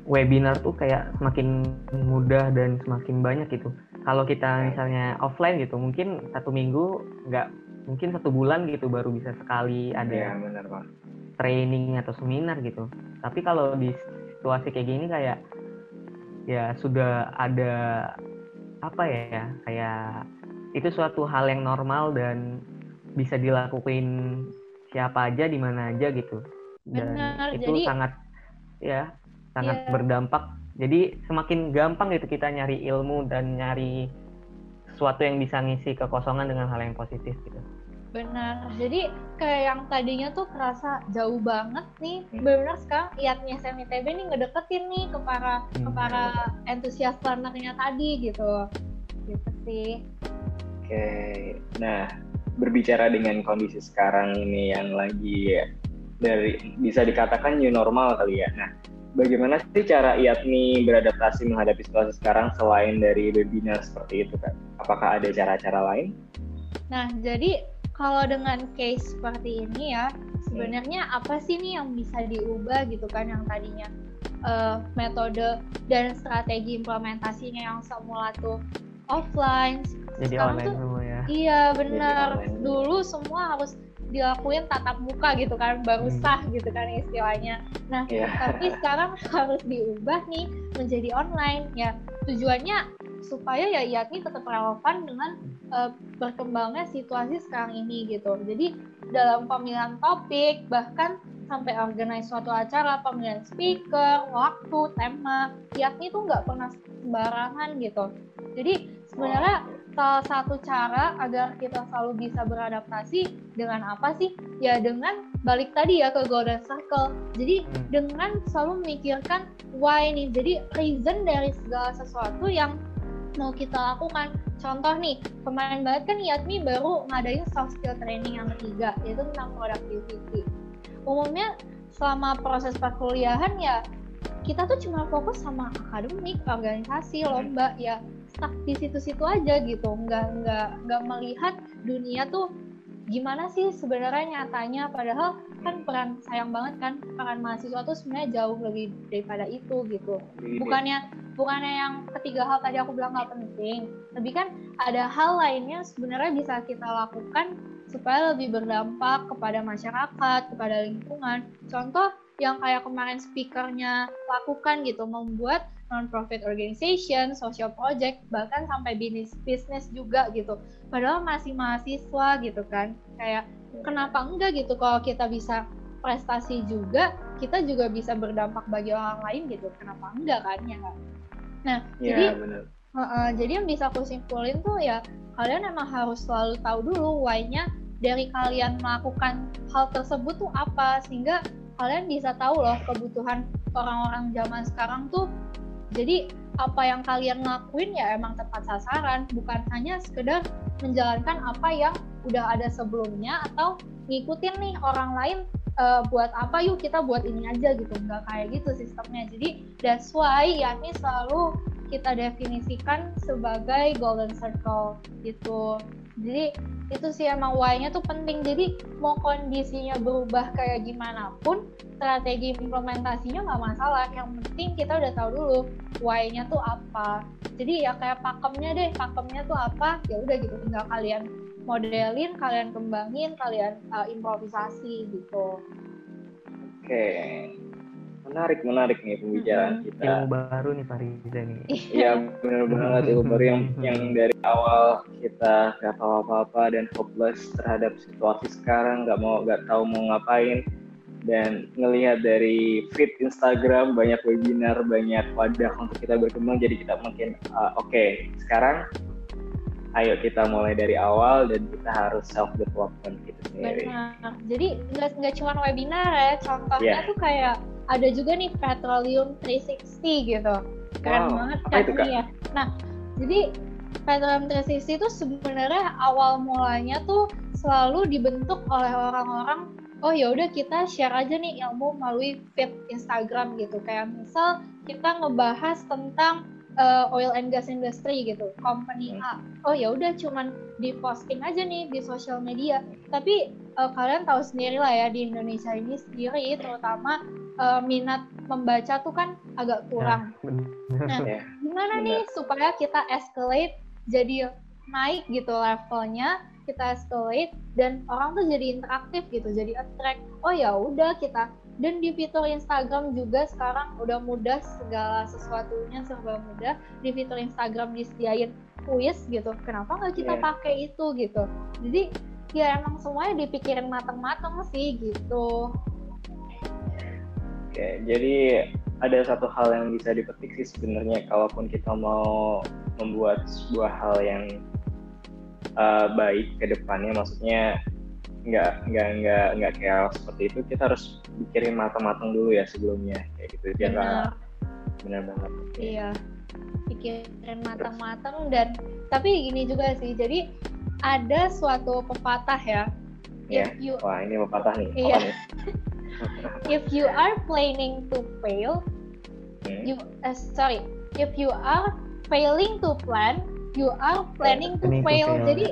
webinar tuh kayak semakin mudah dan semakin banyak gitu. Kalau kita misalnya offline gitu, mungkin satu minggu nggak, mungkin satu bulan gitu baru bisa sekali ada ya benar bang training atau seminar gitu. Tapi kalau di situasi kayak gini kayak ya sudah ada apa ya kayak itu suatu hal yang normal dan bisa dilakuin siapa aja di mana aja gitu dan Benar, itu jadi- sangat ya sangat Iya. berdampak jadi semakin gampang gitu kita nyari ilmu dan nyari sesuatu yang bisa ngisi kekosongan dengan hal yang positif gitu Benar. Jadi kayak yang tadinya tuh kerasa jauh banget nih. Hmm. Benar sekarang IATMI SMITB nih ngedeketin nih ke para ke Hmm. para entusias tadi gitu. Gitu sih. Oke, nah berbicara dengan kondisi sekarang ini yang lagi dari bisa dikatakan new normal kali ya. Nah, bagaimana sih cara IATMI beradaptasi menghadapi situasi sekarang selain dari webinar seperti itu kan? Apakah ada cara-cara lain? Nah, jadi kalau dengan case seperti ini ya, sebenarnya apa sih nih yang bisa diubah gitu kan yang tadinya eh, metode dan strategi implementasinya yang semula tuh offline. jadi Sekarang online tuh semua ya Iya benar. Dulu semua harus dilakuin tatap muka gitu kan, baru Hmm. sah gitu kan istilahnya. Nah, Iya. tapi sekarang <laughs> harus diubah nih menjadi online. Ya tujuannya supaya ya IATMI tetap relevan dengan eh, berkembangnya situasi sekarang ini gitu. Jadi dalam pemilihan topik bahkan sampai organize suatu acara, pemilihan speaker, waktu, tema, IATMI itu nggak pernah sembarangan gitu. Jadi sebenarnya salah satu cara agar kita selalu bisa beradaptasi dengan apa sih? Ya dengan balik tadi ya ke golden circle. Jadi Hmm. dengan selalu memikirkan why nih. Jadi reason dari segala sesuatu yang mau kita lakukan. Contoh nih, kemarin banget kan IATMI baru ngadain soft skill training yang ketiga, yaitu tentang productivity. Umumnya selama proses perkuliahan ya kita tuh cuma fokus sama akademik, organisasi, lomba, ya stuck di situ-situ aja gitu, nggak nggak nggak melihat dunia tuh gimana sih sebenarnya nyatanya. Padahal kan peran sayang banget kan peran mahasiswa tuh sebenarnya jauh lebih daripada itu gitu. Bukannya bukannya yang ketiga hal tadi aku bilang nggak penting. Tapi kan ada hal lainnya sebenarnya bisa kita lakukan supaya lebih berdampak kepada masyarakat kepada lingkungan. Contoh yang kayak kemarin speakernya lakukan gitu membuat non-profit organization, social project, bahkan sampai bisnis bisnis juga gitu. Padahal masih mahasiswa gitu kan. Kayak kenapa enggak gitu kalau kita bisa prestasi juga, kita juga bisa berdampak bagi orang lain gitu. Kenapa enggak kan ya kan? Nah, jadi Iya benar. Heeh, jadi yang bisa aku simpulin tuh ya kalian emang harus selalu tahu dulu why-nya dari kalian melakukan hal tersebut tuh apa sehingga kalian bisa tahu loh kebutuhan orang-orang zaman sekarang tuh jadi apa yang kalian lakuin ya emang tepat sasaran. Bukan hanya sekedar menjalankan apa yang udah ada sebelumnya atau ngikutin nih orang lain eh, buat apa yuk kita buat ini aja gitu. Nggak kayak gitu sistemnya. Jadi that's why yakni selalu kita definisikan sebagai golden circle gitu. Jadi itu sih emang why-nya tuh penting. Jadi mau kondisinya berubah kayak gimana pun, strategi implementasinya nggak masalah. Yang penting kita udah tahu dulu why-nya tuh apa. Jadi ya kayak pakemnya deh, pakemnya tuh apa? Ya udah gitu, tinggal kalian modelin, kalian kembangin, kalian uh, improvisasi gitu. Oke. Menarik, menarik nih pembicaraan kita. ilmu baru nih Pak Riza nih Iya benar banget itu baru yang yang dari awal kita nggak tahu apa-apa dan hopeless terhadap situasi sekarang nggak mau nggak tahu mau ngapain dan ngelihat dari feed Instagram banyak webinar banyak wadah untuk kita berkembang jadi kita mungkin uh, oke sekarang ayo kita mulai dari awal dan kita harus self development gitu sendiri. Benar. Jadi nggak nggak cuma webinar ya, contohnya Iya. tuh kayak ada juga nih Petroleum 360 gitu. Keren Wow, banget kan itu, Kak? ya. Nah, jadi Petroleum 360 itu sebenarnya awal mulanya tuh selalu dibentuk oleh orang-orang oh ya udah kita share aja nih ilmu melalui feed Instagram gitu. Kayak misal kita ngebahas tentang uh, oil and gas industry gitu, company A. Oh ya udah cuman di posting aja nih di sosial media. Tapi uh, kalian tahu sendiri lah ya di Indonesia ini sendiri terutama uh, minat membaca tuh kan agak kurang. Ya, nah, ya. gimana bener. nih supaya kita escalate jadi naik gitu levelnya, kita escalate dan orang tuh jadi interaktif gitu, jadi attract. Oh ya udah kita dan di fitur Instagram juga sekarang udah mudah segala sesuatunya serba mudah di fitur Instagram disediain kuis gitu kenapa nggak kita yeah. pakai itu gitu jadi ya emang semuanya dipikirin matang-matang sih gitu oke jadi ada satu hal yang bisa dipetik sih sebenarnya kalaupun kita mau membuat sebuah hal yang uh, baik ke depannya maksudnya nggak nggak nggak nggak kayak seperti itu kita harus pikirin matang-matang dulu ya sebelumnya kayak gitu biar benar benar banget iya pikirin matang-matang dan tapi ini juga sih jadi ada suatu pepatah ya Iya. You, Wah ini pepatah nih. Iya. nih? <laughs> <laughs> if you are planning to fail, hmm. you uh, sorry, if you are failing to plan, you are planning to fail. To fail. Jadi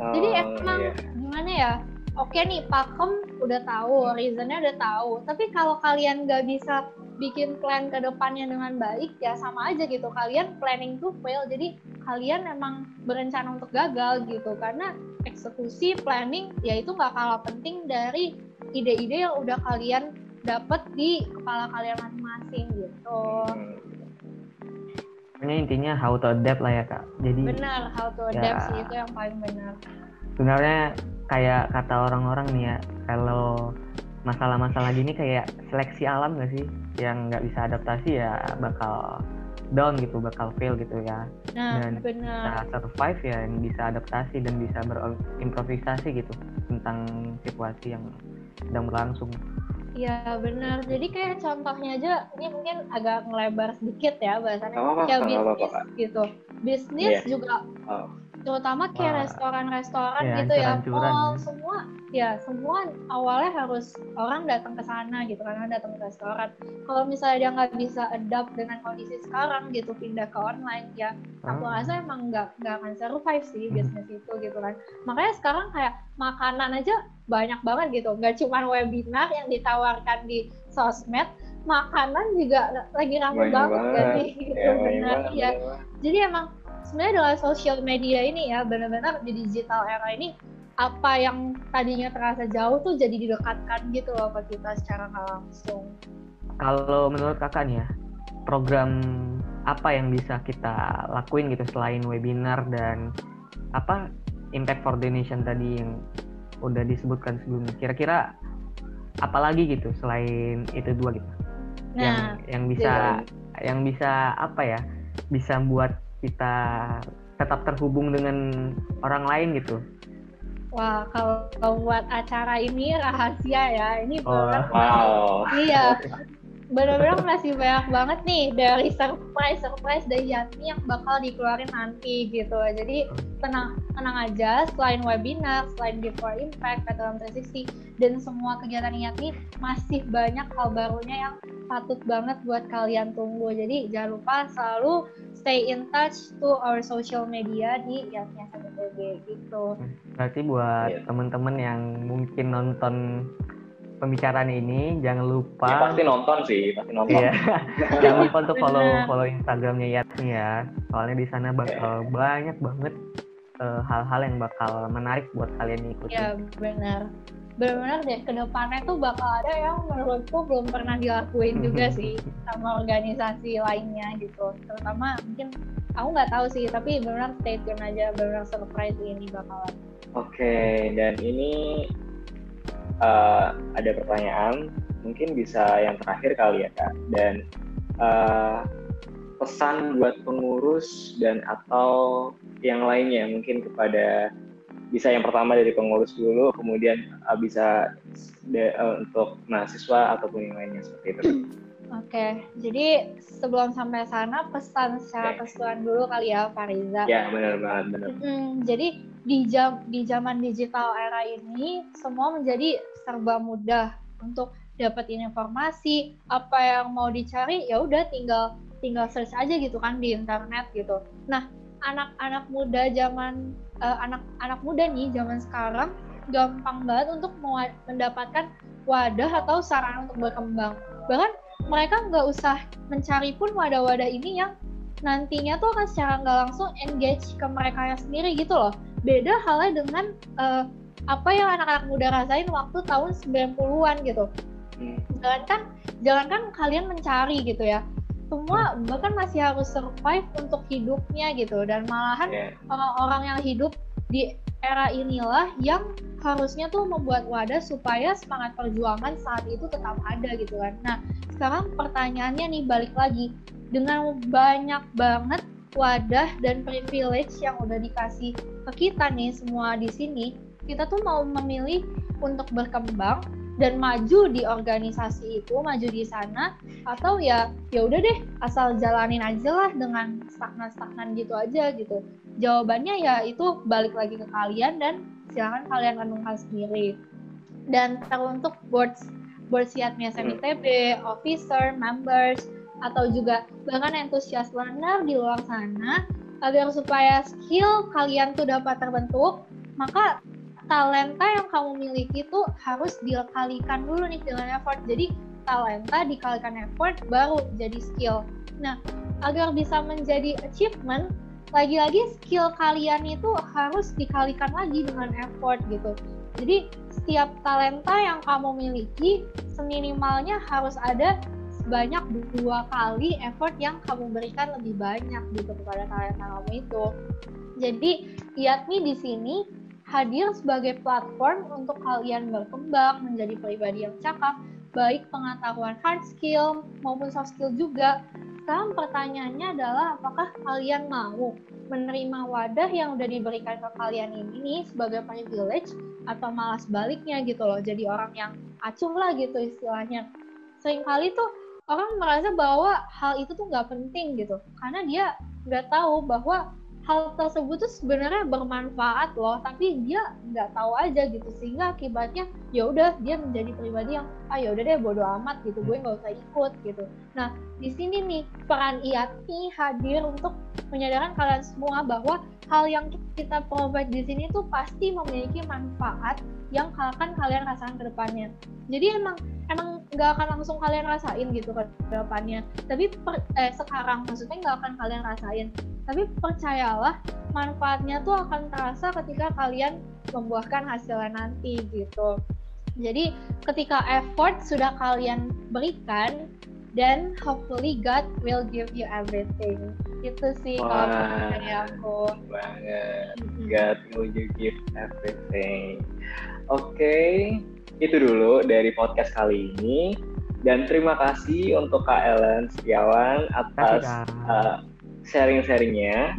oh, jadi emang yeah. gimana ya? oke nih pakem udah tahu reasonnya udah tahu tapi kalau kalian nggak bisa bikin plan ke depannya dengan baik ya sama aja gitu kalian planning to fail jadi kalian emang berencana untuk gagal gitu karena eksekusi planning ya itu nggak kalah penting dari ide-ide yang udah kalian dapat di kepala kalian masing-masing gitu. Pokoknya intinya how to adapt lah ya kak. Jadi benar how to adapt ya, sih itu yang paling benar. Sebenarnya kayak kata orang-orang nih ya kalau masalah-masalah gini kayak seleksi alam gak sih yang nggak bisa adaptasi ya bakal down gitu bakal fail gitu ya nah, dan benar. bisa survive ya yang bisa adaptasi dan bisa berimprovisasi gitu tentang situasi yang sedang berlangsung Iya benar. Jadi kayak contohnya aja ini mungkin agak ngelebar sedikit ya bahasannya. ya bisnis gitu. Bisnis yeah. juga oh terutama kayak restoran-restoran ya, gitu ya mall semua ya semua awalnya harus orang datang ke sana gitu karena datang ke restoran. Kalau misalnya dia nggak bisa adapt dengan kondisi sekarang gitu pindah ke online ya aku ah. rasa emang nggak nggak akan survive sih hmm. bisnis itu gitu kan. Makanya sekarang kayak makanan aja banyak banget gitu nggak cuma webinar yang ditawarkan di sosmed makanan juga lagi ramai banget, banget. Jadi, gitu ya, benar ya jadi emang sebenarnya dengan sosial media ini ya benar-benar di digital era ini apa yang tadinya terasa jauh tuh jadi didekatkan gitu loh ke kita secara langsung. Kalau menurut kakak nih ya, program apa yang bisa kita lakuin gitu selain webinar dan apa impact for donation tadi yang udah disebutkan sebelumnya. Kira-kira apa lagi gitu selain itu dua gitu? Nah, yang yang bisa jadi... yang bisa apa ya? Bisa buat kita tetap terhubung dengan orang lain gitu? Wah, kalau buat acara ini rahasia ya. Ini oh, wow. Iya. Benar-benar masih banyak banget nih dari surprise surprise dari Yatmi yang bakal dikeluarin nanti gitu. Jadi tenang tenang aja selain webinar, selain Give for Impact, Petroleum 360 dan semua kegiatan Yatmi masih banyak hal barunya yang patut banget buat kalian tunggu. Jadi jangan lupa selalu stay in touch to our social media di Yatnya SMTG gitu. Berarti buat yeah. teman-teman yang mungkin nonton pembicaraan ini jangan lupa ya, pasti nonton sih pasti nonton iya. <laughs> jangan lupa untuk follow follow instagramnya Yatni ya soalnya di sana bakal yeah. banyak banget eh, hal-hal uh, yang bakal menarik buat kalian ikuti ya benar benar-benar deh ke depannya tuh bakal ada yang menurutku belum pernah dilakuin juga <laughs> sih sama organisasi lainnya gitu. Terutama mungkin aku nggak tahu sih tapi benar stay tune aja benar surprise ini bakalan. Oke okay, dan ini uh, ada pertanyaan mungkin bisa yang terakhir kali ya kak. Dan uh, pesan buat pengurus dan atau yang lainnya mungkin kepada bisa yang pertama dari pengurus dulu, kemudian uh, bisa de, uh, untuk mahasiswa ataupun yang lainnya seperti itu. Oke, okay. jadi sebelum sampai sana pesan secara okay. keseluruhan dulu kali ya Fariza. Ya benar banget benar. Hmm, jadi di jam di zaman digital era ini semua menjadi serba mudah untuk dapetin informasi apa yang mau dicari ya udah tinggal tinggal search aja gitu kan di internet gitu. Nah anak-anak muda zaman uh, anak-anak muda nih zaman sekarang gampang banget untuk mendapatkan wadah atau sarana untuk berkembang. bahkan mereka nggak usah mencari pun wadah-wadah ini yang nantinya tuh akan secara nggak langsung engage ke mereka sendiri gitu loh beda halnya dengan uh, apa yang anak-anak muda rasain waktu tahun 90-an gitu hmm. jangankan jangankan kalian mencari gitu ya semua bahkan masih harus survive untuk hidupnya gitu dan malahan orang iya. orang-orang yang hidup di era inilah yang harusnya tuh membuat wadah supaya semangat perjuangan saat itu tetap ada gitu kan. Nah, sekarang pertanyaannya nih balik lagi dengan banyak banget wadah dan privilege yang udah dikasih ke kita nih semua di sini, kita tuh mau memilih untuk berkembang dan maju di organisasi itu, maju di sana atau ya ya udah deh asal jalanin aja lah dengan stagnan-stagnan gitu aja gitu. Jawabannya ya itu balik lagi ke kalian dan silakan kalian renungkan sendiri. Dan teruntuk board board siatnya SMITB, officer, members atau juga bahkan entusias learner di luar sana agar supaya skill kalian tuh dapat terbentuk, maka talenta yang kamu miliki itu harus dikalikan dulu nih dengan effort. Jadi talenta dikalikan effort baru jadi skill. Nah, agar bisa menjadi achievement, lagi-lagi skill kalian itu harus dikalikan lagi dengan effort gitu. Jadi setiap talenta yang kamu miliki seminimalnya harus ada sebanyak dua kali effort yang kamu berikan lebih banyak gitu kepada talenta kamu itu. Jadi nih di sini hadir sebagai platform untuk kalian berkembang menjadi pribadi yang cakap, baik pengetahuan hard skill maupun soft skill juga. Sekarang pertanyaannya adalah apakah kalian mau menerima wadah yang udah diberikan ke kalian ini sebagai privilege atau malas baliknya gitu loh, jadi orang yang acuh lah gitu istilahnya. Seringkali tuh orang merasa bahwa hal itu tuh nggak penting gitu, karena dia nggak tahu bahwa hal tersebut tuh sebenarnya bermanfaat loh tapi dia nggak tahu aja gitu sehingga akibatnya ya udah dia menjadi pribadi yang ah ya udah deh bodo amat gitu gue nggak usah ikut gitu nah di sini nih peran IATI hadir untuk menyadarkan kalian semua bahwa hal yang kita provide di sini tuh pasti memiliki manfaat yang akan kalian rasakan ke depannya. Jadi emang emang nggak akan langsung kalian rasain gitu ke depannya. Tapi per, eh, sekarang maksudnya nggak akan kalian rasain. Tapi percayalah manfaatnya tuh akan terasa ketika kalian membuahkan hasilnya nanti gitu. Jadi ketika effort sudah kalian berikan then hopefully God will give you everything. Itu sih kalau dari aku. banget. God will give everything. Oke. okay. Itu dulu dari podcast kali ini. Dan terima kasih untuk Kak Ellen Setiawan atas uh, sharing-sharingnya.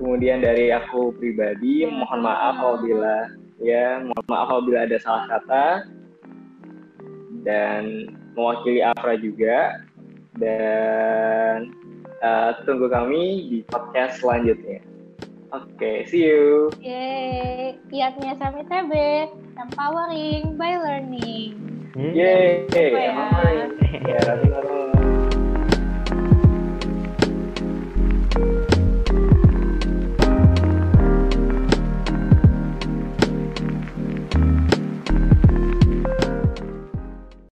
Kemudian dari aku pribadi, mohon maaf apabila ya, mohon maaf apabila ada salah kata. Dan mewakili Afra juga. Dan uh, tunggu kami di podcast selanjutnya. Oke, okay, see you. Yeay, kiatnya Sami TB, empowering by learning. Yeay, empowering. Ya, <laughs>